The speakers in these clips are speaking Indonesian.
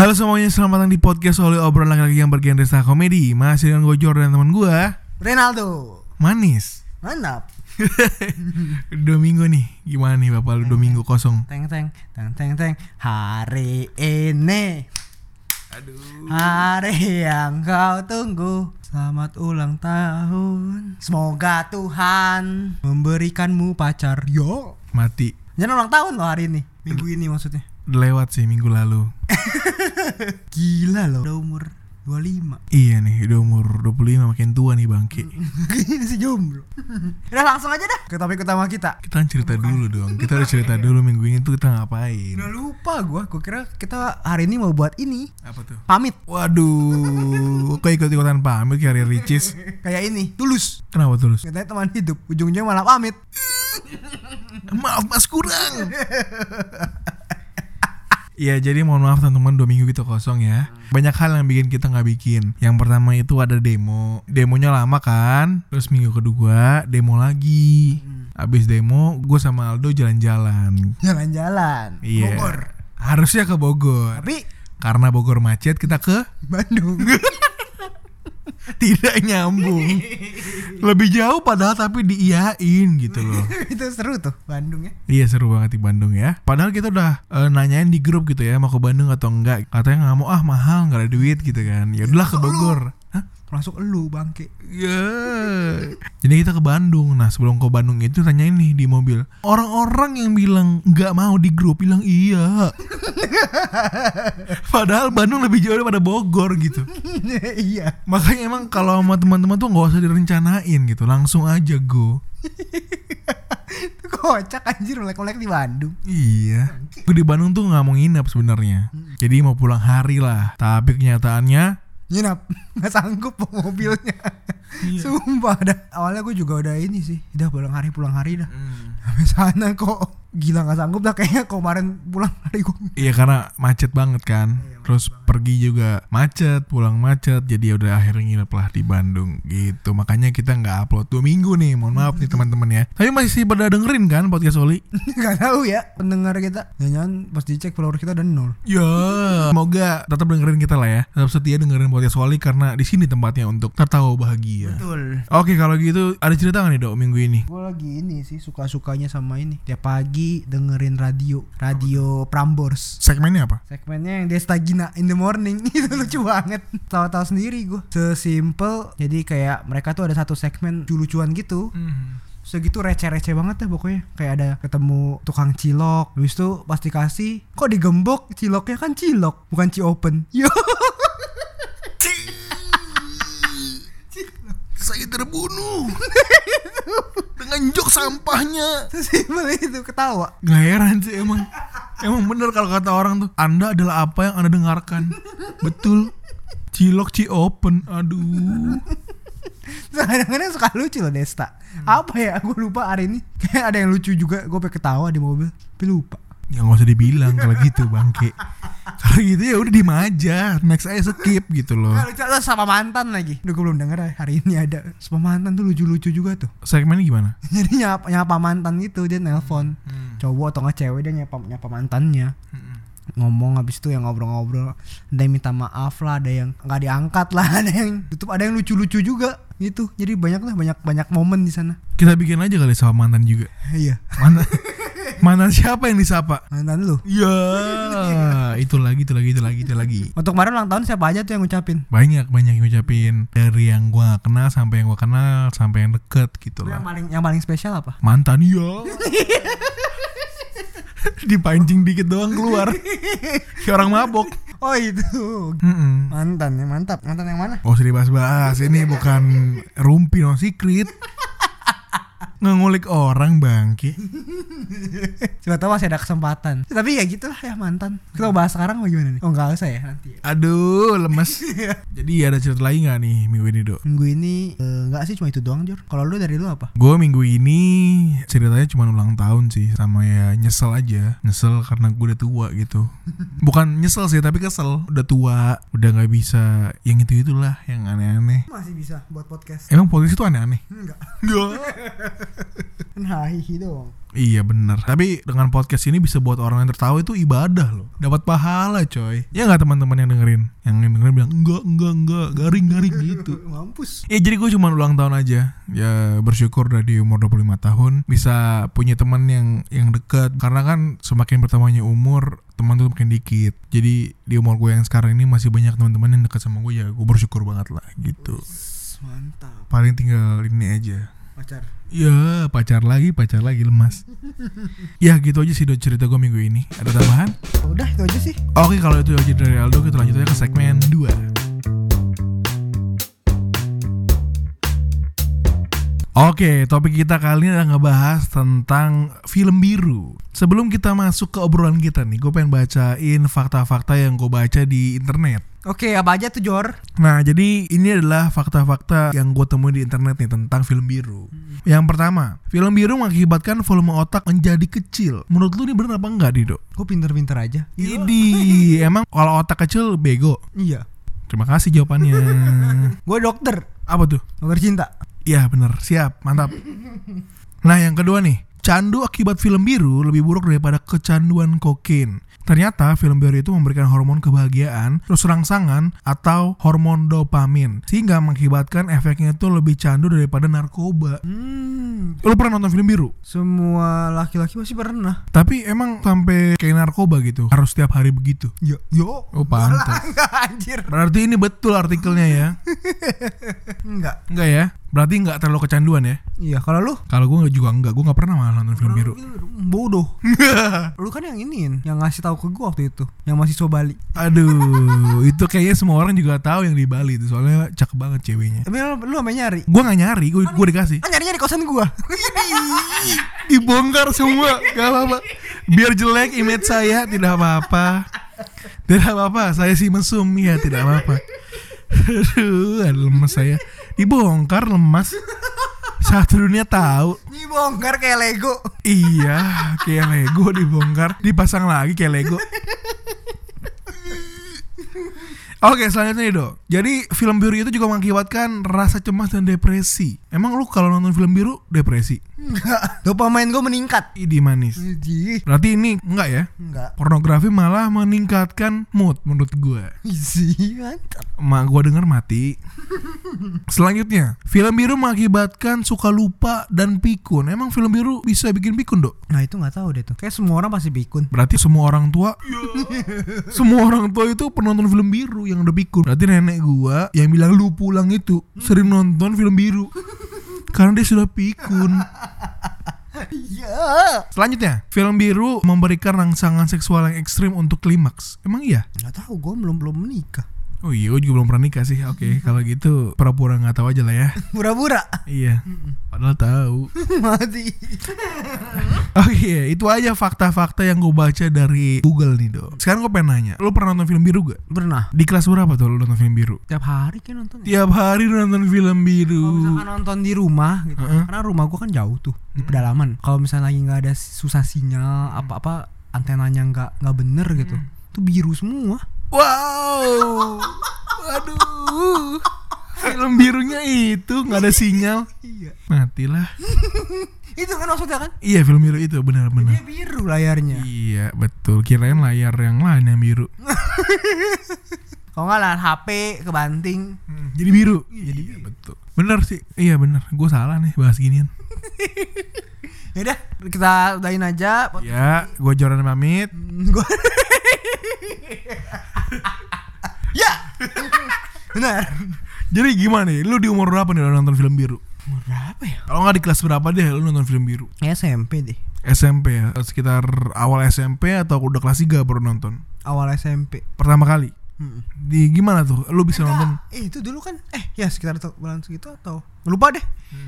Halo semuanya, selamat datang di podcast oleh obrolan laki-laki yang bergenre star komedi. Masih dengan gue Jordan dan teman gue, Ronaldo. Manis. Mantap. dua minggu nih, gimana nih bapak lu dua minggu kosong? Teng teng teng teng teng. Hari ini Aduh. hari yang kau tunggu. Selamat ulang tahun. Semoga Tuhan memberikanmu pacar. Yo. Mati. Jangan ulang tahun loh hari ini. Minggu ini maksudnya. Lewat sih minggu lalu. Gila loh. Udah umur 25. Iya nih, udah umur 25 makin tua nih bangke. Kayaknya masih jomblo. Udah langsung aja dah ke topik utama kita. Kita kan cerita dulu dong. Kita udah cerita dulu minggu ini tuh kita ngapain. Udah lupa gua. Gua kira kita hari ini mau buat ini. Apa tuh? Pamit. Waduh, kok ikut-ikutan pamit kayak Ricis. Kayak ini. Tulus. Kenapa terus? Katanya teman hidup. Ujungnya malah pamit. Maaf mas kurang. Iya jadi mohon maaf teman-teman dua minggu kita kosong ya. Banyak hal yang bikin kita nggak bikin. Yang pertama itu ada demo. Demonya lama kan? Terus minggu kedua demo lagi. Abis demo gue sama Aldo jalan-jalan. Jalan-jalan. Iya. Bogor. Harusnya ke Bogor. Tapi Karena Bogor macet kita ke Bandung. Tidak nyambung. Lebih jauh padahal tapi diiyain gitu loh. Itu seru tuh Bandung ya. Iya seru banget di Bandung ya. Padahal kita udah eh, nanyain di grup gitu ya Mau ke Bandung atau enggak. Katanya nggak mau ah mahal nggak ada duit gitu kan. Ya udahlah ke Bogor Masuk elu bangke. Ya Jadi kita ke Bandung Nah sebelum ke Bandung itu tanyain nih di mobil Orang-orang yang bilang nggak mau di grup Bilang iya Padahal Bandung lebih jauh daripada Bogor gitu iya. Makanya emang kalau sama teman-teman tuh nggak usah direncanain gitu Langsung aja go Kocak anjir melek-melek di Bandung. Iya. Gue di Bandung tuh nggak mau nginep sebenarnya. Jadi mau pulang hari lah. Tapi kenyataannya Nginap. Nggak sanggup bawa mobilnya. Iya. Sumpah dah. Awalnya gue juga udah ini sih. Udah pulang hari pulang hari dah. Sampai sana kok gila nggak sanggup dah kayaknya kemarin pulang hari gue. Iya karena macet banget kan. Terus pergi juga macet, pulang macet. Jadi ya udah akhirnya nginep lah di Bandung gitu. Makanya kita nggak upload dua minggu nih. Mohon maaf nih teman-teman ya. Tapi masih pada dengerin kan podcast Oli? Gak tahu ya pendengar kita. Jangan pas dicek follower kita udah nol. Ya, semoga tetap dengerin kita lah ya. Tetap setia dengerin podcast Oli karena di sini tempatnya untuk tertawa bahagia. Betul. Oke kalau gitu ada cerita nggak nih dok minggu ini? Gue lagi ini sih suka-sukanya sama ini. Tiap pagi dengerin radio, radio Prambors. Segmennya apa? Segmennya yang Desta Gina in the morning itu lucu banget. Tahu-tahu sendiri gue. Sesimpel jadi kayak mereka tuh ada satu segmen lucu-lucuan gitu. Segitu receh-receh banget deh pokoknya Kayak ada ketemu tukang cilok Habis itu pas dikasih Kok digembok ciloknya kan cilok Bukan ci open Yo Saya terbunuh dengan jok sampahnya. Sesimpel itu ketawa Gak heran sih emang. Emang bener kalau kata orang tuh, Anda adalah apa yang Anda dengarkan. Betul. Cilok ci open. Aduh. Kadang-kadang suka lucu loh Desta Apa ya Gue lupa hari ini Kayak ada yang lucu juga Gue pengen ketawa di mobil Tapi lupa nggak usah dibilang kalau gitu bangke. Kalau gitu ya udah diem aja. Next aja skip gitu loh. Nah, terus sama mantan lagi Duh gue belum denger hari ini ada Sama mantan tuh lucu-lucu juga tuh Segmennya gimana? Jadi nyapa, nyapa mantan gitu Dia nelpon Cowok atau nggak cewek Dia nyapa, nyapa mantannya ngomong habis itu yang ngobrol-ngobrol ada yang minta maaf lah ada yang nggak diangkat lah ada yang tutup ada yang lucu-lucu juga gitu jadi banyak lah banyak banyak momen di sana Kita bikin aja kali sama mantan juga. iya Mantan, mantan siapa yang disapa? mantan lu? Ya, itu lagi, itu lagi, itu lagi, itu lagi. untuk kemarin ulang tahun siapa aja tuh yang ngucapin? Banyak banyak yang ngucapin. Dari yang gua gak kenal sampai yang gua kenal sampai yang deket gitu yang lah. paling yang paling spesial apa? Mantan ya dipancing dikit doang keluar. Kayak orang mabok. Oh itu. Mm-mm. mantan ya mantap. Mantan yang mana? Gak usah dibahas-bahas. Ini bukan rumpi no secret Ngulik orang bangke. Siapa tahu masih ada kesempatan. Tapi ya gitulah ya mantan. Kita mau bahas sekarang bagaimana nih? Oh enggak usah ya nanti. ya. Aduh, lemes. Jadi ada cerita lagi nggak nih minggu ini, Dok? Minggu ini eh, enggak sih cuma itu doang, Jor. Kalau lu dari lu apa? Gue minggu ini ceritanya cuma ulang tahun sih sama ya nyesel aja nyesel karena gue udah tua gitu bukan nyesel sih tapi kesel udah tua udah nggak bisa yang itu itulah yang aneh-aneh Masih bisa buat podcast. emang podcast itu aneh-aneh Enggak. Enggak. Kan hahihi doang. Iya bener. Tapi dengan podcast ini bisa buat orang yang tertawa itu ibadah loh. Dapat pahala coy. Ya nggak teman-teman yang dengerin? Yang dengerin bilang enggak enggak enggak. Garing-garing gitu. Mampus. Ya jadi gue cuma ulang tahun aja. Ya bersyukur udah di umur 25 tahun Bisa punya teman yang yang dekat. Karena kan semakin bertambahnya umur Teman tuh makin dikit. Jadi di umur gue yang sekarang ini Masih banyak teman-teman yang dekat sama gue Ya gue bersyukur banget lah gitu. Mantap. Paling tinggal ini aja. Pacar. Ya pacar lagi pacar lagi lemas Ya gitu aja sih cerita gue minggu ini Ada tambahan? Udah itu aja sih. Oke kalau itu aja dari Aldo Kita lanjut aja ke segmen 2 Oke, topik kita kali ini adalah ngebahas tentang film biru. Sebelum kita masuk ke obrolan kita nih, gue pengen bacain fakta-fakta yang gue baca di internet. Oke, apa aja tuh Jor? Nah, jadi ini adalah fakta-fakta yang gue temuin di internet nih tentang film biru. Yang pertama, film biru mengakibatkan volume otak menjadi kecil. Menurut lu ini bener apa enggak, Dido? Gue pinter-pinter aja. Idi, emang kalau otak kecil bego. Iya. Terima kasih jawabannya. Gue dokter. Apa tuh? Dokter cinta. Iya bener, siap, mantap. Nah yang kedua nih, candu akibat film biru lebih buruk daripada kecanduan kokain. Ternyata film biru itu memberikan hormon kebahagiaan, terus rangsangan, atau hormon dopamin. Sehingga mengakibatkan efeknya itu lebih candu daripada narkoba. Hmm. Lu pernah nonton film biru? Semua laki-laki pasti pernah. Tapi emang sampai kayak narkoba gitu, harus setiap hari begitu. Yo, yo. Oh pantas. Enggak anjir. Berarti ini betul artikelnya ya? Enggak. Enggak ya? Berarti nggak terlalu kecanduan ya? Iya, kalau lu Kalau gue juga enggak, gue nggak pernah malah nonton film biru. bodoh. lu kan yang iniin, yang ngasih tahu ke gua waktu itu, yang mahasiswa Bali. Aduh, itu kayaknya semua orang juga tahu yang di Bali itu soalnya cakep banget ceweknya. Tapi lu, lu sampe nyari. Gue nggak nyari, gue gue dikasih. Kan nyarinya di kosan gua. Dibongkar semua, gak apa-apa. Biar jelek image saya tidak apa-apa. Tidak apa-apa, saya sih mesum ya tidak apa-apa. Aduh, lemes saya. Dibongkar lemas. Satu dunia tahu. Dibongkar kayak Lego. Iya, kayak Lego dibongkar, dipasang lagi kayak Lego. Oke, selanjutnya nih, Dok. Jadi, film biru itu juga mengakibatkan rasa cemas dan depresi. Emang lu kalau nonton film biru depresi? Enggak. Dopamine gua meningkat. Idi manis. Iji. Berarti ini enggak ya? Enggak. Pornografi malah meningkatkan mood menurut gua. Isi mantap. Mak gua denger mati. Selanjutnya, film biru mengakibatkan suka lupa dan pikun. Emang film biru bisa bikin pikun, Dok? Nah, itu nggak tahu deh tuh. Kayak semua orang pasti pikun. Berarti semua orang tua Semua orang tua itu penonton film biru yang udah pikun Berarti nenek gua yang bilang lu pulang itu Sering nonton film biru Karena dia sudah pikun Iya. Selanjutnya Film biru memberikan rangsangan seksual yang ekstrim untuk klimaks Emang iya? Nggak tahu, gua belum belum menikah. Oh iya gua juga belum pernah nikah sih Oke kalau gitu pura-pura nggak tahu aja lah ya Pura-pura. Iya Padahal tahu Mati. Oke itu aja fakta-fakta yang gue baca dari Google nih dong Sekarang gue pengen nanya Lu pernah nonton film biru gak? Pernah. Di kelas berapa tuh lu nonton film biru? Tiap hari kan nonton. Tiap hari nonton film biru. Kalau misalkan nonton di rumah gitu, Heeh. karena rumah gua kan jauh tuh di pedalaman. Kalau misalnya lagi nggak ada susah sinyal, apa-apa antenanya nggak nggak bener gitu, tuh biru semua. Wow. Waduh. Film birunya itu nggak ada sinyal. Iya. Matilah. Itu kan maksudnya kan? Iya film biru itu Dia benar-benar. biru layarnya. Iya betul. Kirain layar yang lain yang biru. Kalau nggak layar HP kebanting. Jadi biru. Jadi iya, betul. Bener sih. Iya bener. Gue salah nih bahas ginian. Ya udah, kita udahin aja. Ya, gue Joran pamit. Gua Benar. Jadi gimana nih? Lu di umur berapa nih lu nonton film biru? Umur berapa ya? Kalau nggak di kelas berapa deh lu nonton film biru? SMP deh. SMP ya, sekitar awal SMP atau udah kelas 3 baru nonton? Awal SMP. Pertama kali. Hmm. Di gimana tuh? Lu bisa nonton? Eh itu dulu kan eh ya sekitar bulan segitu atau lupa deh.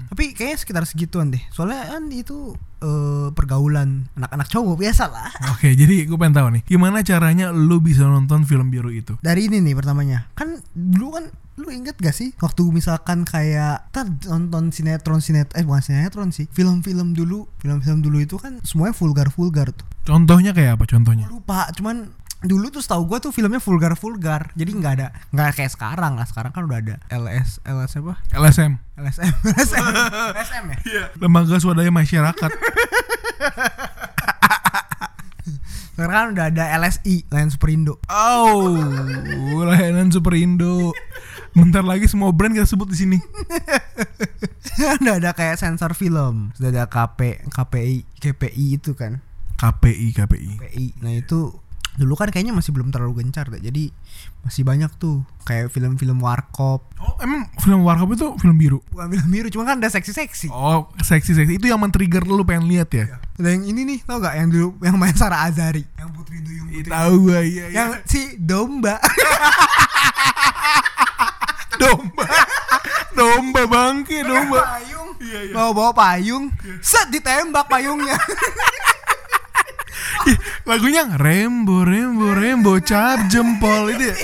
Tapi kayaknya sekitar segituan deh. Soalnya kan itu eh, pergaulan anak-anak cowok biasa lah. Oke, jadi gue pengen tahu nih, gimana caranya lu bisa nonton film biru itu? Dari ini nih pertamanya. Kan dulu kan lu inget gak sih waktu misalkan kayak kita nonton sinetron sinetron eh bukan sinetron sih film-film dulu film-film dulu itu kan semuanya vulgar vulgar tuh Contohnya kayak apa contohnya? lupa cuman dulu tuh setahu gua tuh filmnya vulgar vulgar jadi nggak ada nggak kayak sekarang lah. Sekarang kan udah ada LS LS apa? LSM. LSM LSM LSM ya? Lembaga Swadaya Masyarakat. sekarang kan udah ada LSI Lain Superindo. Oh, layanan Super Indo. Bentar lagi semua brand kita sebut di sini. udah ada kayak sensor film. Sudah ada KP KPI KPI itu kan. KPI, KPI. KPI nah itu dulu kan kayaknya masih belum terlalu gencar deh jadi masih banyak tuh kayak film-film warkop Oh, emang film Warkop itu film biru? bukan film biru cuma kan ada seksi-seksi Oh, seksi-seksi. Itu yang men-trigger lu pengen lihat ya? ada yang ini nih tau gak yang dulu yang main Sarah Azari yang Putri Duyung Ih, Putri Tahu gua, iya, iya. yang si domba domba. domba bangke, domba. payung Iya, iya. bawa bawa payung set ditembak payungnya Lagunya Rembo, Rembo, Rembo, cap jempol itu. ya.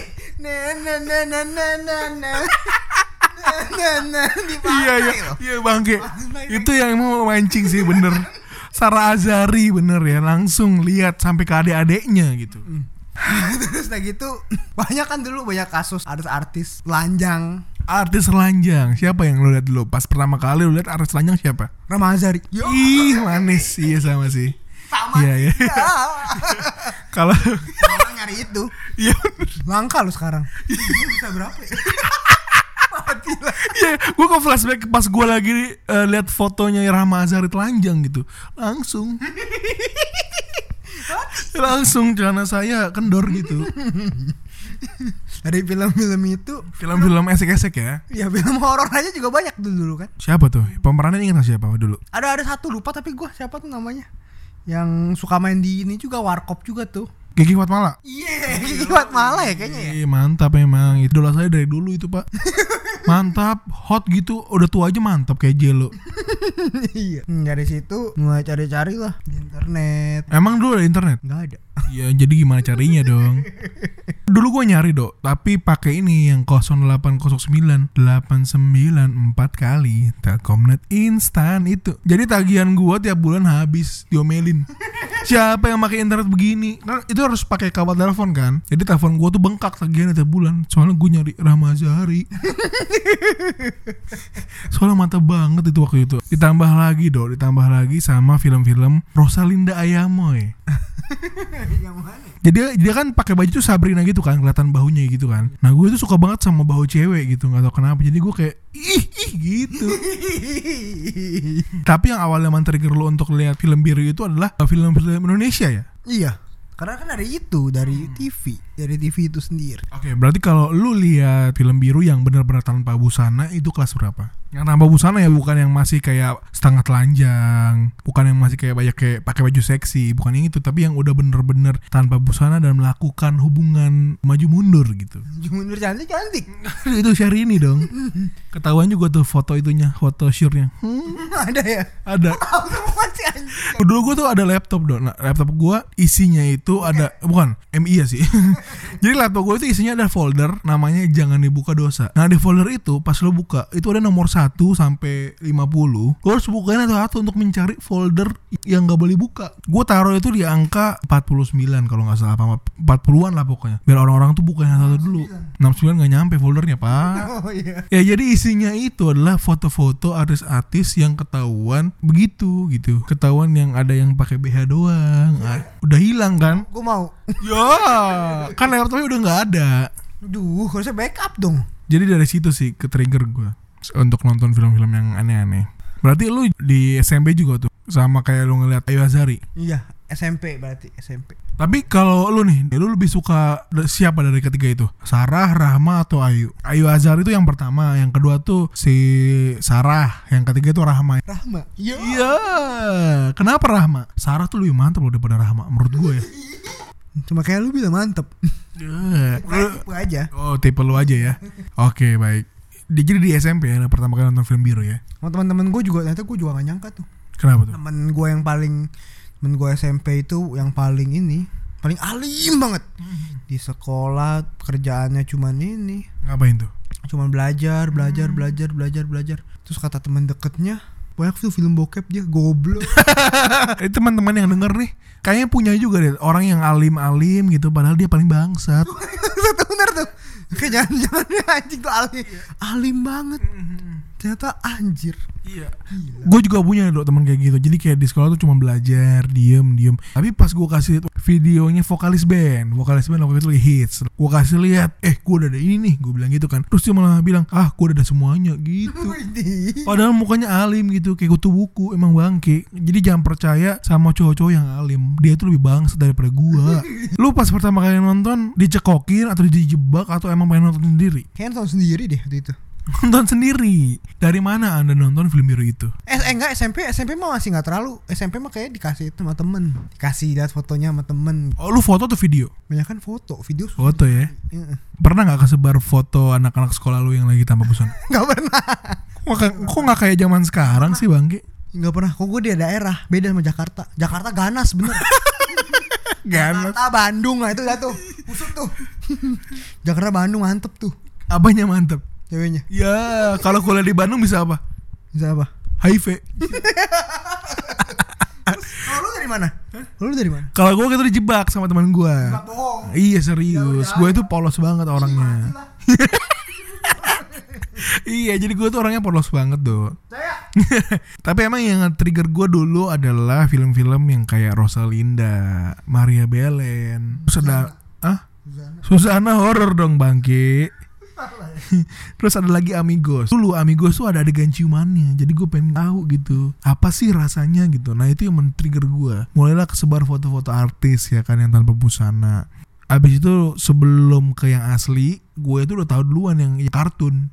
Iya iya iya bangke. Kan. Itu yang mau mancing sih bener. Sarah Azari bener ya langsung lihat sampai ke adik-adiknya gitu. Hmm. Terus kayak gitu banyak kan dulu banyak kasus artis-artis lanjang artis lanjang siapa yang lo lihat dulu pas pertama kali lo lihat artis lanjang siapa Ramazari ih manis iya sama sih sama Iya, iya. ya. Kalau Orang nyari itu iya langka lu sekarang bisa berapa ya. Iya, gue ke flashback pas gue lagi eh, lihat fotonya Rahma Azhari telanjang gitu, langsung, langsung celana saya kendor gitu. dari film-film itu Film-film esek-esek ya. ya film horor aja juga banyak dulu dulu kan Siapa tuh? Pemerannya ingat siapa dulu? ada ada satu lupa tapi gua siapa tuh namanya yang suka main di ini juga warkop juga tuh Gigi Fatmala. iya kiwat malah ya kayaknya ya Ih, mantap emang. Idola saya dari dulu itu, Pak. Mantap, hot gitu. Udah tua aja mantap kayak Jelo. iya dari situ mulai cari-cari lah di internet Emang dulu ada internet? nggak ada Ya jadi gimana carinya dong? Dulu gue nyari dok, tapi pakai ini yang 0809 894 kali Telkomnet instan itu. Jadi tagihan gue tiap bulan habis diomelin. Siapa yang pakai internet begini? Kan itu harus pakai kabel telepon kan? Jadi telepon gue tuh bengkak tagihan tiap bulan. Soalnya gue nyari Rahma Azhari. Soalnya mantap banget itu waktu itu. Ditambah lagi dok, ditambah lagi sama film-film Rosalinda Ayamoy. yang mana Jadi dia kan pakai baju tuh Sabrina gitu kan, kelihatan bahunya gitu kan. Nah gue tuh suka banget sama bahu cewek gitu, nggak tau kenapa. Jadi gue kayak ih ih gitu. Tapi yang awalnya men-trigger lo untuk lihat film biru itu adalah film-film Indonesia ya. iya karena kan dari itu dari TV dari TV itu sendiri Oke, berarti kalau lu lihat film biru yang benar-benar tanpa busana itu kelas berapa? Yang tanpa busana ya bukan yang masih kayak setengah telanjang, bukan yang masih kayak banyak kayak pakai baju seksi, bukan yang itu, tapi yang udah bener-bener tanpa busana dan melakukan hubungan maju mundur gitu. Mundur cantik cantik itu Syahrini dong. Ketahuan juga tuh foto itunya, foto syurnya. Hmm, ada ya ada. Anjing Dulu gue tuh ada laptop dong. Nah, laptop gue isinya itu ada bukan MI ya sih. Jadi laptop gue itu isinya ada folder namanya jangan dibuka dosa. Nah di folder itu pas lo buka itu ada nomor 1 sampai 50. Gue harus bukain satu-satu untuk mencari folder yang gak boleh buka. Gue taruh itu di angka 49 kalau nggak salah apa 40-an lah pokoknya. Biar orang-orang tuh bukain satu dulu. 69 nggak nyampe foldernya pak. oh iya Ya jadi isinya itu adalah foto-foto artis-artis yang ketahuan begitu gitu. Ketahuan yang ada yang pakai BH doang. Ah, udah hilang kan? gue mau Ya, kan laptopnya udah nggak ada. Duh, harusnya backup dong. Jadi dari situ sih ke trigger gue untuk nonton film-film yang aneh-aneh. Berarti lu di SMP juga tuh sama kayak lu ngeliat Ayu Azari. Iya, SMP berarti SMP. Tapi kalau lu nih, lu lebih suka siapa dari ketiga itu? Sarah, Rahma atau Ayu? Ayu Azhar itu yang pertama, yang kedua tuh si Sarah, yang ketiga itu Rahma. Rahma. Iya. Iya, kenapa Rahma? Sarah tuh lebih mantap loh daripada Rahma menurut gue ya. Cuma kayak lu bilang mantep. Lu- tipe aja Oh tipe lu aja ya? Oke baik. Di- Jadi di SMP ya pertama kali nonton film biru ya? Sama teman-teman gue juga ternyata gue juga gak nyangka tuh. Kenapa tuh? temen gue yang paling temen gue SMP itu yang paling ini paling alim banget. Di sekolah kerjaannya cuman ini. Ngapain tuh? cuman belajar belajar belajar belajar belajar. Terus kata teman deketnya banyak tuh film bokep dia goblok. Eh teman-teman yang denger nih Kayaknya punya juga deh Orang yang alim-alim gitu Padahal dia paling bangsat. Satu bener tuh. Kayak jangan jangan anjing tuh alim. Alim banget ternyata anjir Iya. Gue juga punya dok teman kayak gitu. Jadi kayak di sekolah tuh cuma belajar, diem, diem. Tapi pas gue kasih videonya vokalis band, vokalis band waktu itu lagi hits. Gue kasih lihat, eh gue udah ada ini nih. Gue bilang gitu kan. Terus dia malah bilang, ah gue udah ada semuanya gitu. Padahal mukanya alim gitu, kayak kutu buku, emang bangke. Jadi jangan percaya sama cowok-cowok yang alim. Dia tuh lebih bangsa daripada gua. Lu pas pertama kali nonton dicekokin atau dijebak atau emang pengen nonton sendiri? kayaknya nonton sendiri deh waktu itu Nonton sendiri. Dari mana anda nonton film biru itu? Eh, eh enggak SMP SMP mah masih nggak terlalu SMP mah kayak dikasih itu sama temen dikasih lihat fotonya sama temen Oh lu foto atau video? banyak kan foto video Foto ya. Pernah nggak kesebar foto anak-anak sekolah lu yang lagi tanpa busana? nggak pernah Kok nggak- kok nggak kayak zaman sekarang sih bangke? nggak pernah kok gue di daerah beda sama Jakarta Jakarta ganas bener Ganas. Jakarta Bandung lah itu dah tuh busuk tuh Jakarta Bandung mantep tuh Apanya mantep? Ceweknya? Ya kalau kuliah di Bandung bisa apa? bisa apa? HIV. kalau lu dari mana? Lu dari mana? Kalau gue gitu dijebak sama teman gue. bohong Iya serius, gue itu polos banget orangnya. iya, jadi gue tuh orangnya polos banget saya Tapi emang yang trigger gue dulu adalah film-film yang kayak Rosalinda, Maria Belen, terus ada, ah, Susana. Horor dong bangke. Terus ada lagi Amigos. Dulu Amigos tuh ada adegan ciumannya. Jadi gue pengen tahu gitu. Apa sih rasanya gitu. Nah itu yang men-trigger gue. Mulailah kesebar foto-foto artis ya kan yang tanpa busana. Abis itu sebelum ke yang asli, gue itu udah tahu duluan yang, yang kartun.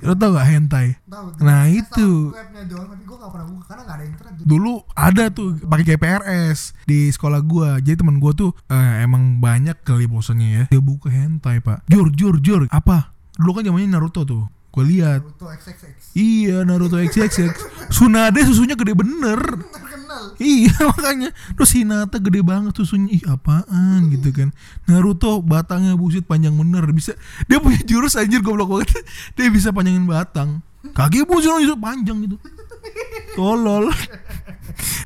Lo tau gak hentai? Tahu, Nah, itu. tahu webnya doang tapi gue gak pernah buka karena gak ada internet Dulu ada tuh pakai GPRS di sekolah gua. Jadi teman gua tuh eh, emang banyak kali bosannya ya. Dia buka hentai, Pak. Jur, jur, jur. Apa? Dulu kan zamannya Naruto tuh. Gue lihat. Naruto XXX Iya Naruto XXX Tsunade susunya gede bener Iya makanya. Terus Hinata gede banget susunya. Ih apaan gitu kan. Naruto batangnya busit panjang bener. Bisa Dia punya jurus anjir goblok banget. Dia bisa panjangin batang. Kaki busit itu panjang gitu. Tolol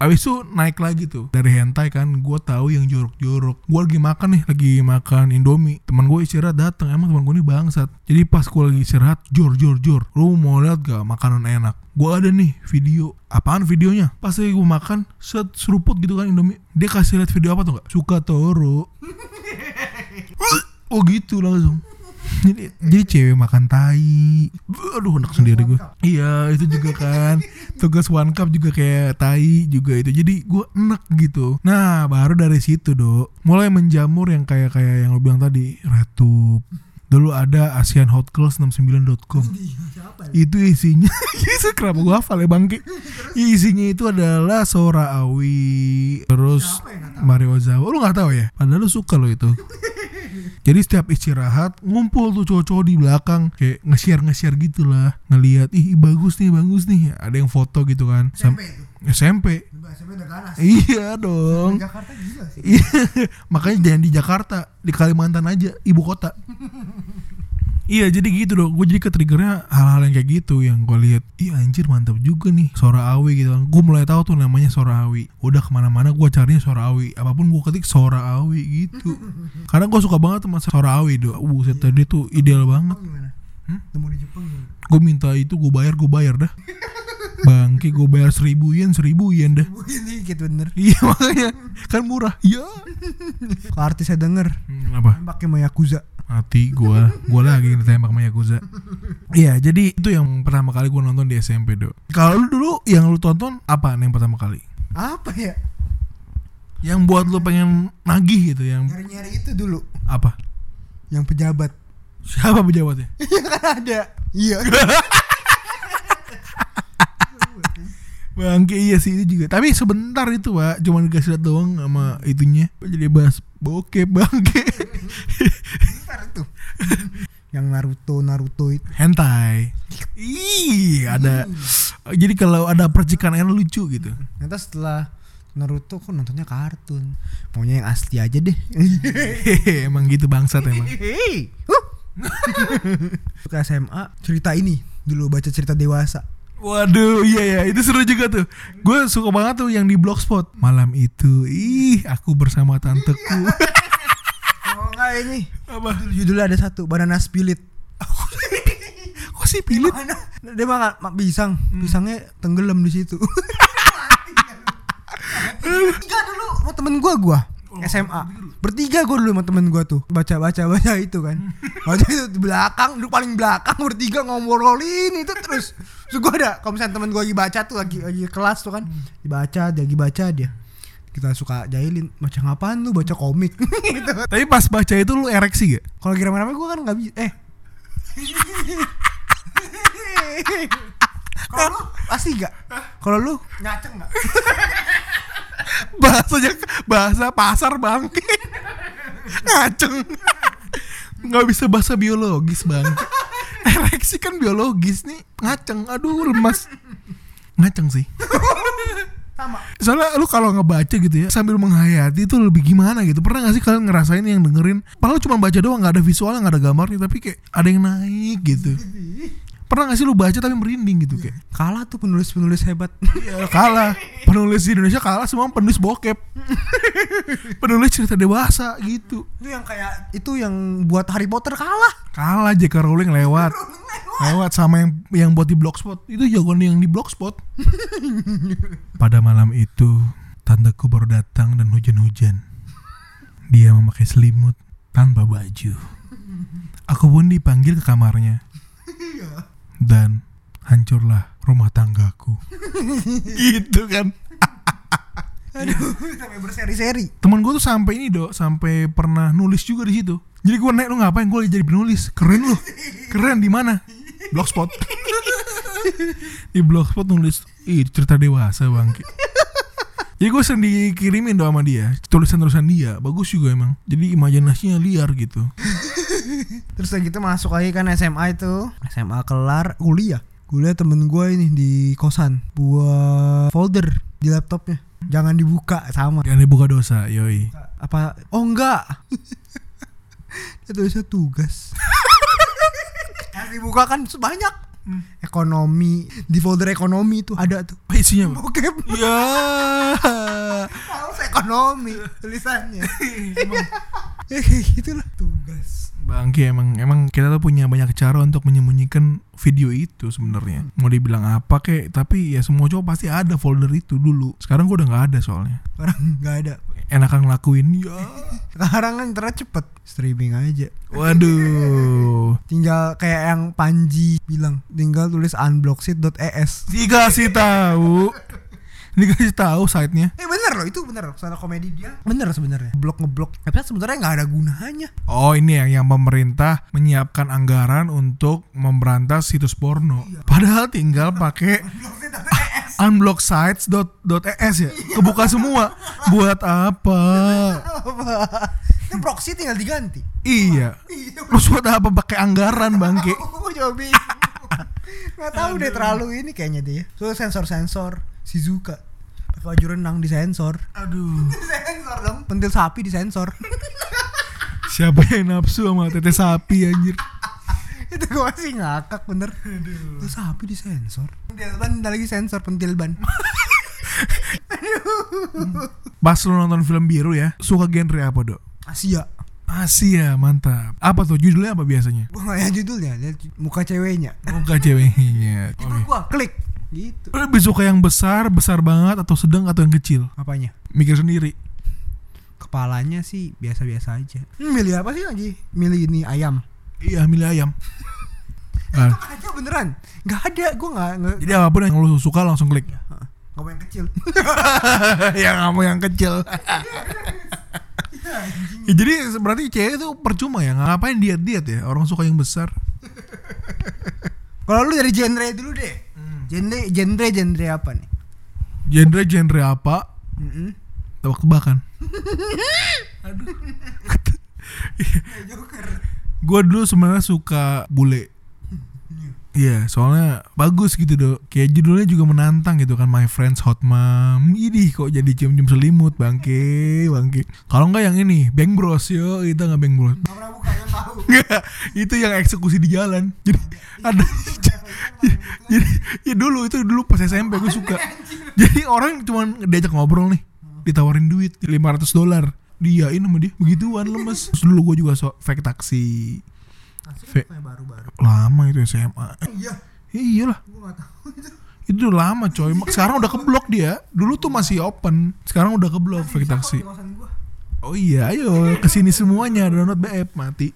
Abis itu naik lagi tuh. Dari hentai kan Gue tahu yang jorok-jorok. Gue lagi makan nih Lagi makan Indomie. Teman gue istirahat datang Emang teman gue ini bangsat. Jadi pas gue lagi istirahat Jor jor jor. Lu mau lihat gak makanan enak? Gue ada nih video. Apaan videonya? Pas lagi gue makan Set seruput gitu kan Indomie. Dia kasih lihat video apa tuh gak? Suka Toro. Oh gitu langsung jadi, jadi cewek makan tai. Aduh enak sendiri gue Iya itu juga kan. Tugas one cup juga kayak tai juga itu. Jadi gue enak gitu. Nah baru dari situ dok. Mulai menjamur yang kayak kayak yang lo bilang tadi. Retup Dulu ada Asian Hot Girls 69.com siapa itu isinya itu kenapa gua hafal ya bangke isinya itu adalah Sora Awi terus Mario Ozawa lu nggak tahu ya? Padahal lu suka lo itu. Jadi setiap istirahat ngumpul tuh cowok-cowok di belakang kayak nge-share nge-share gitu lah. Ngelihat ih bagus nih bagus nih. Ada yang foto gitu kan. Sam- SMP itu SMP SMP udah ganas iya dong Jakarta gila sih Iya, makanya jangan di Jakarta, di Kalimantan aja, ibu kota. iya, jadi gitu dong. Gue jadi ke triggernya hal-hal yang kayak gitu yang gue lihat. Iya anjir mantap juga nih Sora Awi gitu. Gue mulai tahu tuh namanya Sora Awi. Udah ke mana-mana gue carinya Sora Awi. Apa pun gue ketik Sora Awi gitu. Karena gue suka banget sama Sora Awi do. Buset tadi tuh ideal banget. Jepang gimana Hmm? temu di Jepang gimana Gue minta itu gue bayar gue bayar dah. Bangke gue bayar seribu yen seribu yen dah. ini dikit bener. Iya makanya. Kan murah. Iya. kalau artis saya denger. Hmm, apa? pakai mau Yakuza mati gua. Gua lagi ditembak sama Yakuza iya jadi itu yang pertama kali gua nonton di SMP dok. Kalau lu dulu yang lu tonton apa yang pertama kali? Apa ya? Yang buat lu pengen nagih gitu yang nyari-nyari itu dulu. Apa? Yang pejabat. Siapa pejabatnya? Iya kan ada. Iya bangke iya sih itu juga. Tapi sebentar itu pak. Cuma dikasih lihat doang sama itunya. Jadi bahas bokep bangke? Yang Naruto Naruto itu. Hentai. Ih ada. Jadi kalau ada percikan air lucu gitu. Ternyata setelah Naruto kok nontonnya kartun. Maunya yang asli aja deh. Emang gitu bangsat emang. Ke SMA cerita ini. Dulu baca cerita dewasa Waduh, iya ya, itu seru juga tuh. Gue suka banget tuh yang di blogspot. Malam itu, ih, aku bersama tanteku. oh enggak ini Apa? judulnya ada satu banana split Kok sih pilit? Mana? Dia makan mak pisang, pisangnya tenggelam di situ. Bertiga dulu sama temen gua gua SMA. Bertiga gua dulu sama temen gua tuh baca baca baca itu kan. Baca itu di belakang, duduk paling belakang bertiga ngobrolin itu terus. Terus gua ada kalau misalnya temen gua lagi baca tuh lagi lagi kelas tuh kan, dibaca dia lagi baca dia. Kita suka jahilin baca ngapaan lu baca komik gitu. Tapi pas baca itu lu ereksi gak? Kalau lagi rame-rame gue kan nggak bisa. Eh. Kalau lu pasti gak? Kalau lu nyaceng gak? Bahasanya bahasa pasar bang. Ngaceng. Nggak bisa bahasa biologis bang. Ereksi kan biologis nih. Ngaceng. Aduh lemas. Ngaceng sih. Sama. Soalnya lu kalau ngebaca gitu ya sambil menghayati itu lebih gimana gitu. Pernah gak sih kalian ngerasain yang dengerin? Padahal cuma baca doang nggak ada visualnya nggak ada gambarnya tapi kayak ada yang naik gitu. Pernah gak sih lu baca tapi merinding gitu kayak? Kalah tuh penulis-penulis hebat. Ya kalah. Penulis di Indonesia kalah semua penulis bokep. penulis cerita dewasa gitu. itu yang kayak itu yang buat Harry Potter kalah. Kalah J.K. Rowling lewat. Lewat sama yang yang buat di blogspot. Itu jagoan yang di blogspot. Pada malam itu, tanteku baru datang dan hujan-hujan. Dia memakai selimut tanpa baju. Aku pun dipanggil ke kamarnya. Dan hancurlah rumah tanggaku. gitu kan. Aduh, sampai berseri-seri. teman gue tuh sampai ini dok. Sampai pernah nulis juga di situ. Jadi gue naik lu ngapain? Gue jadi penulis. Keren lu. Keren di mana? Blogspot. Di blogspot nulis ih cerita dewasa bang. Jadi gue sering dikirimin dong sama dia. Tulisan-tulisan dia. Bagus juga emang. Jadi imajinasinya liar gitu Terus udah gitu masuk lagi kan SMA itu. SMA kelar kuliah. Kuliah temen gue ini di kosan buat folder di laptopnya. Jangan dibuka sama. jangan dibuka dosa yoi Apa? Oh enggak. Dia tulisnya tugas. Yang dibuka kan banyak. Ekonomi di folder ekonomi itu ada tuh. apa isinya Bokep. ya Males ekonomi tulisannya. ya kayak gitulah tugas. Bangki emang emang kita tuh punya banyak cara untuk menyembunyikan video itu sebenarnya. Mau dibilang apa kek, tapi ya semua cowok pasti ada folder itu dulu. Sekarang gua udah nggak ada soalnya. Orang nggak ada. Enakan ngelakuin ya. Sekarang kan internet cepet streaming aja. Waduh. Tinggal kayak yang Panji bilang, tinggal tulis unblocksit.es. Dikasih tahu. Dikasih tahu site-nya. Eh bener loh, itu bener. Sana komedi dia bener sebenarnya. Blok ngeblok. Tapi sebenarnya nggak ada gunanya. Oh ini yang yang pemerintah menyiapkan anggaran untuk memberantas situs porno. Padahal tinggal pakai unblocksites.es ya. Kebuka semua. Buat apa? Kan proxy tinggal diganti. Iya. Terus buat apa pakai anggaran bangke? Aku juga bingung. Nggak tahu deh terlalu ini kayaknya dia. So sensor-sensor Shizuka. Pakai baju renang disensor. Aduh. Disensor dong. Pentil sapi disensor. Siapa yang nafsu sama tete sapi anjir? itu gue masih ngakak bener. Itu sapi disensor. Pentil ban ada lagi sensor pentil ban. Pas lu nonton film biru ya, suka genre apa, Dok? Asia. Asia, mantap. Apa tuh judulnya apa biasanya? Gua nggak lihat judulnya, lihat muka ceweknya. Muka ceweknya. Itu Oke. gua klik gitu. Lu lebih suka yang besar, besar banget atau sedang atau yang kecil? Apanya? Mikir sendiri. Kepalanya sih biasa-biasa aja. Hmm, milih apa sih lagi? Milih ini ayam. Iya, milih ayam. Ah, Gak ada beneran. Gak ada. Gua nggak nggak. jadi apa pun yang lu suka langsung klik. Heeh. Nggak mau yang kecil. yang kamu yang kecil. Ya, jadi berarti cewek itu percuma ya ngapain diet diet ya orang suka yang besar Kalau lu dari genre dulu deh. Genre genre genre apa nih? genre genre apa Mm-mm. tebak-tebakan Joker. Gue dulu sebenarnya suka bule. Iya, soalnya bagus gitu dok. Kayak judulnya juga menantang gitu kan, My Friends Hot Mom. Idih kok jadi cium-cium selimut, bangke, bangke. Kalau enggak yang ini, Bang Bros yo, kita nggak Bang Bros. Gak pernah buka yang tahu. Enggak, itu yang eksekusi di jalan. Jadi ada jadi ya dulu itu dulu pas SMP gue suka. Jadi orang cuma diajak ngobrol nih, ditawarin duit 500 dolar. Diain sama dia begituan lemes. Terus dulu gue juga so, fake taksi. Kayak baru-baru. Lama itu SMA. Iya, Iyalah, gue gak tahu itu. itu udah lama coy. Mak- Sekarang udah keblok dia. Dulu tuh masih open. Sekarang udah keblok fake gua. Oh iya, ayo ke sini semuanya download BF mati.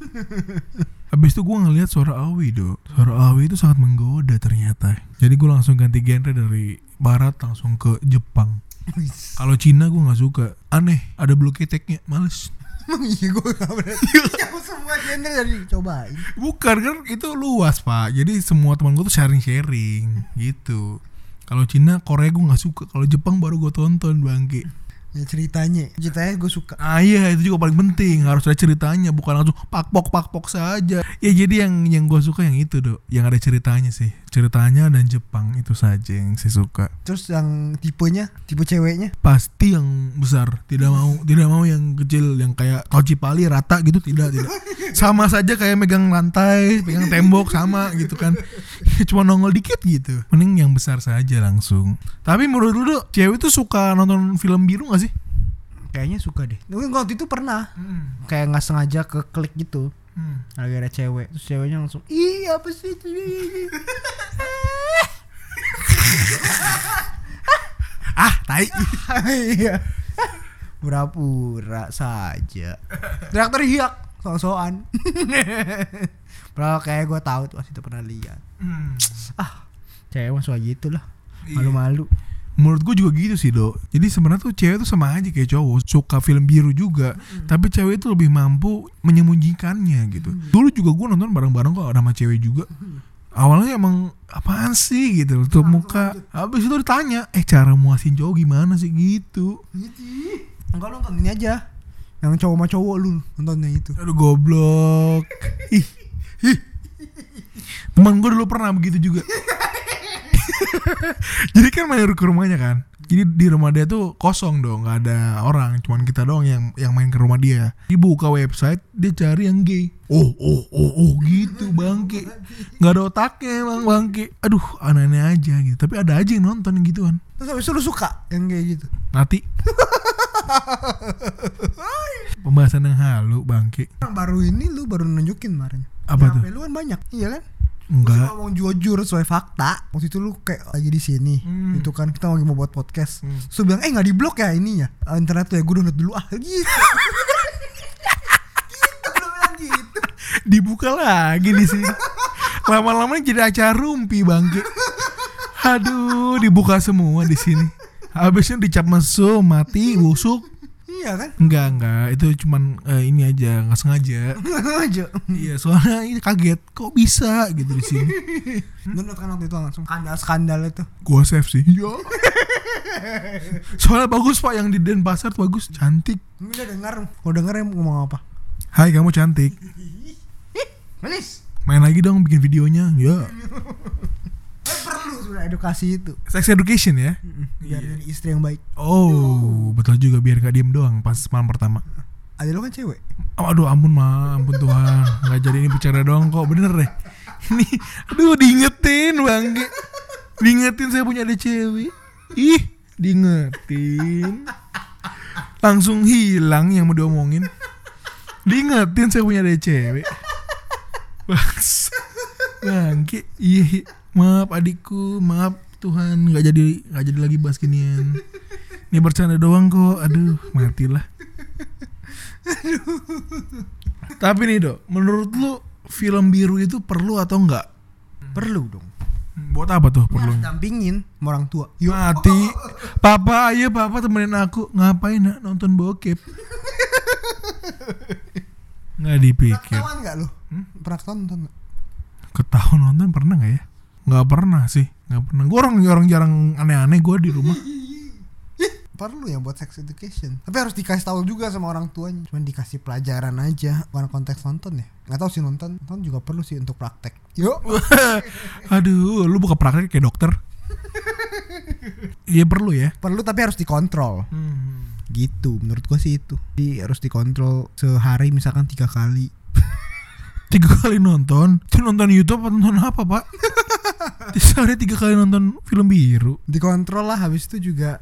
Habis itu gue ngeliat suara Awi do. Suara Awi itu sangat menggoda ternyata. Jadi gue langsung ganti genre dari barat langsung ke Jepang. Kalau Cina gue nggak suka. Aneh, ada blue keteknya, males. Emang iya gue gak berani. Yang semua genre jadi cobain. Bukan kan itu luas pak. Jadi semua teman gue tuh sharing-sharing gitu. Kalau Cina, Korea gue nggak suka. Kalau Jepang baru gue tonton bangke. Ya ceritanya, ceritanya gue suka. Ah iya itu juga paling penting harus ada ceritanya bukan langsung pakpok pakpok saja. Ya jadi yang yang gue suka yang itu dok, yang ada ceritanya sih. Ceritanya dan Jepang itu saja yang saya suka. Terus yang tipenya, tipe ceweknya. Pasti yang besar, tidak mau tidak mau yang kecil yang kayak toci pali rata gitu tidak tidak. Sama saja kayak megang lantai, pegang tembok sama gitu kan. Cuma nongol dikit gitu. Mending yang besar saja langsung. Tapi menurut lu cewek tuh suka nonton film biru gak sih? Kayaknya suka deh. Waktu itu pernah. Kayak nggak sengaja ke klik gitu. Hmm. Ada cewek. Terus ceweknya langsung, ih apa sih itu? Ah, tai. Iya. Pura-pura saja. Teriak-teriak. So-soan. Padahal kayak gue tahu tuh pasti itu pernah lihat. Hmm. Cewek mah suka gitu lah. Iya. Malu-malu. Menurut gue juga gitu sih dok. Jadi sebenarnya tuh cewek tuh sama aja kayak cowok. Suka film biru juga Tapi cewek itu lebih mampu menyembunyikannya gitu. Dulu juga gue nonton bareng-bareng kok sama cewek juga. Awalnya emang apaan sih? gitu Tutup muka. Habis itu ditanya Eh cara muasin cowok gimana sih? Gitu. Enggak nonton ini aja. Yang cowok sama cowok lu nontonnya itu. Aduh goblok. Ih, ih. Teman gue dulu pernah begitu juga Jadi kan main ke rumahnya kan Jadi di rumah dia tuh kosong dong nggak ada orang Cuman kita doang yang yang main ke rumah dia Dia buka website Dia cari yang gay Oh oh oh oh gitu bangke nggak ada otaknya emang bangke Aduh aneh-aneh aja gitu Tapi ada aja yang nonton yang gituan Terus habis itu lu suka yang kayak gitu. Nanti Pembahasan yang halu bangke Yang baru ini lu baru nunjukin kemarin. Apa tuh? Lu kan banyak. Iya kan? Enggak ngomong jujur sesuai fakta. Waktu itu lu kayak lagi di sini. Hmm. Itu kan kita lagi mau buat podcast. Hmm. Terus bilang, "Eh, nggak diblok ya ininya? Ah, Internet tuh ya gue download dulu ah." Gitu. gitu lu bilang gitu. dibuka lagi di sini. Lama-lama jadi acara rumpi bangke. Aduh, dibuka semua di sini. Habisnya dicap mesum, mati, busuk. Iya kan? Enggak, enggak. Itu cuman eh, ini aja, nggak sengaja. aja. Iya, soalnya ini kaget. Kok bisa gitu di sini? Download kan waktu itu langsung skandal-skandal itu. Gua save sih. Ya. Soalnya bagus Pak yang di Denpasar tuh bagus, cantik. Udah dengar, mau denger ya mau ngomong apa? Hai, kamu cantik. Manis. Main lagi dong bikin videonya. Ya. Perlu sudah edukasi itu. Sex education ya. Biar jadi istri yang baik. Oh, betul juga. Biar gak diem doang pas malam pertama. Ada lu kan cewek. Oh, aduh ampun ma, ampun Tuhan. Nggak jadi ini bicara doang kok. Bener deh. Ini aduh diingetin bang. Diingetin saya punya ada cewek. Ih diingetin. Langsung hilang yang mau diomongin. Diingetin saya punya ada cewek. Bangke. Iya iya. Maaf adikku maaf Tuhan nggak jadi nggak jadi lagi bahas ginian ini bercanda doang kok aduh matilah tapi nih dok, menurut lu film biru itu perlu atau enggak? Perlu dong. Buat apa tuh perlu? Harus dampingin sama orang tua. Yuk. Mati. Papa, ayo papa temenin aku. Ngapain nak nonton bokep? Nggak dipikir. Ketahuan nggak lu? Pernah ketahuan nonton? Ketahuan nonton pernah nggak ya? Nggak pernah sih. Nggak pernah. Gue orang orang jarang aneh-aneh gue di rumah. perlu ya buat sex education tapi harus dikasih tahu juga sama orang tuanya cuman dikasih pelajaran aja bukan konteks nonton ya nggak tahu sih nonton nonton juga perlu sih untuk praktek yuk Aduh, lu buka praktek kayak dokter. Iya perlu ya. perlu tapi harus dikontrol gitu menurut gua sih itu jadi harus dikontrol sehari misalkan tiga kali Tiga kali nonton, itu nonton YouTube atau nonton apa pak? Sehari tiga kali nonton film biru. dikontrol lah habis itu juga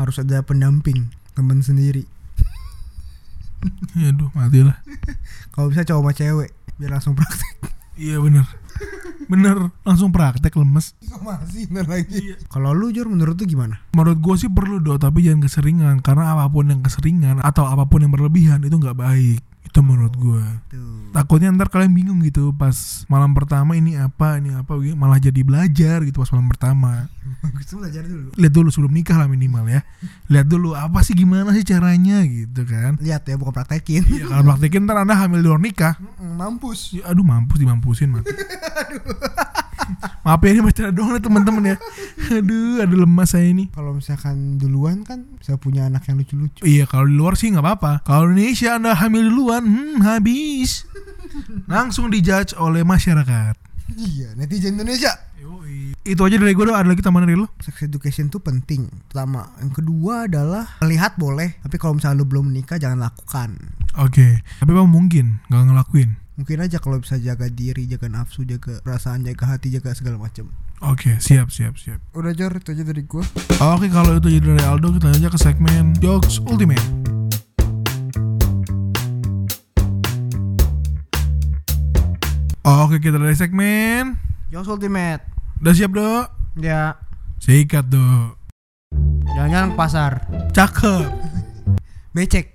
harus ada pendamping temen sendiri. Aduh, matilah. kalau bisa cowok sama cewek biar langsung praktek. Iya bener. Bener Langsung praktek lemes. Masih bener lagi? Kalau lu jur menurut lu gimana? Menurut gue sih perlu do Tapi jangan keseringan. Karena apa pun yang keseringan Atau apa pun yang berlebihan Itu nggak baik Itu menurut gue tuh Takutnya ntar kalian bingung gitu Pas malam pertama ini apa Ini apa Malah jadi belajar gitu Pas malam pertama. Belajar dulu. Lihat dulu sebelum nikah lah minimal ya. Lihat dulu Apa sih gimana sih caranya gitu kan. Lihat ya bukan praktekin. Ya kalau praktekin ntar anda hamil di luar nikah. Mampus. Ya, aduh mampus dimampusin mati. Maaf ya ini masih ada doang nih teman-teman ya. Aduh, aduh lemas saya ini. kalau misalkan duluan kan bisa punya anak yang lucu-lucu Iya kalau di luar sih nggak apa-apa. Kalau di Indonesia anda hamil duluan, hmm, habis. Langsung dijudge oleh masyarakat. iya netizen Indonesia Itu aja dari gue doang. Ada lagi tambahan dari lo? sex education tuh penting pertama yang kedua adalah melihat boleh tapi kalau misalnya lu belum menikah jangan lakukan Oke. Tapi apa mungkin nggak ngelakuin? Mungkin aja kalau bisa jaga diri jaga nafsu jaga perasaan jaga hati jaga segala macam Oke, siap, siap, siap. udah jor itu aja dari gua Oke, kalau itu jadi dari Aldo, kita lanjut aja ke segmen Jokes Ultimate. Oke, kita dari segmen. Jos Ultimate Udah siap, Dok? ya Sikat, Dok. jalan-jalan ke pasar Cakep. becek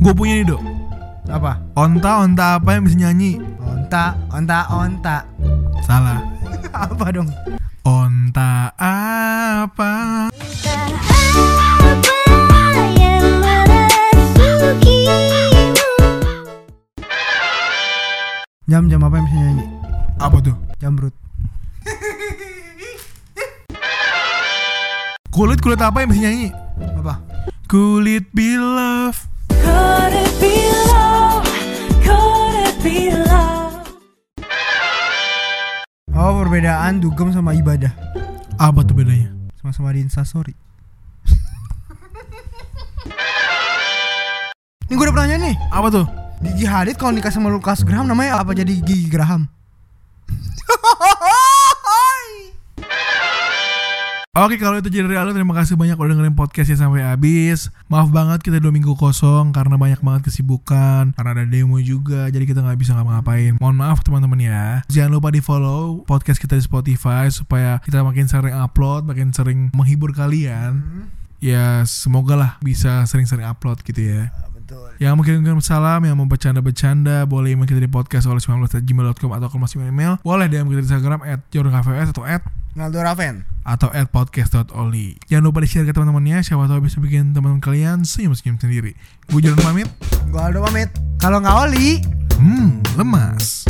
Gue punya nih, Dok. Apa Onta, onta apa yang bisa nyanyi? onta onta onta Salah. apa dong Onta apa? jam-jam apa yang bisa nyanyi Apa tuh? jamrut Kulit kulit apa yang bisa nyanyi? apa Kulit be love? Could it be love? oh perbedaan dugem sama ibadah Apa tuh bedanya? sama-sama di instastory ini gue udah pernah nanya nih Apa tuh? Gigi Hadid kalau nikah sama Lukas Graham namanya apa jadi Gigi Graham Oke kalau itu jadi Aldo terima kasih banyak udah dengerin podcastnya sampai habis. Maaf banget kita dua minggu kosong karena banyak banget kesibukan Karena ada demo juga jadi kita nggak bisa ngapa-ngapain. Mohon maaf teman-teman ya. Jangan lupa di follow podcast kita di Spotify Supaya kita makin sering upload makin sering menghibur kalian. Ya semoga lah bisa sering-sering upload gitu ya. Betul. Yang mau kirim salam, yang mau bercanda-bercanda Boleh email kita di podcast oleh 19.gmail.com Atau kalau masih email. Boleh DM kita di Instagram At atau at Naldo Raven. Atau at podcast.oli Jangan lupa di-share ke teman-temannya. Siapa tahu bisa bikin teman kalian senyum-senyum sendiri. Gue jalan pamit. Gue Aldo pamit. Kalau nggak Oli. Hmm, lemas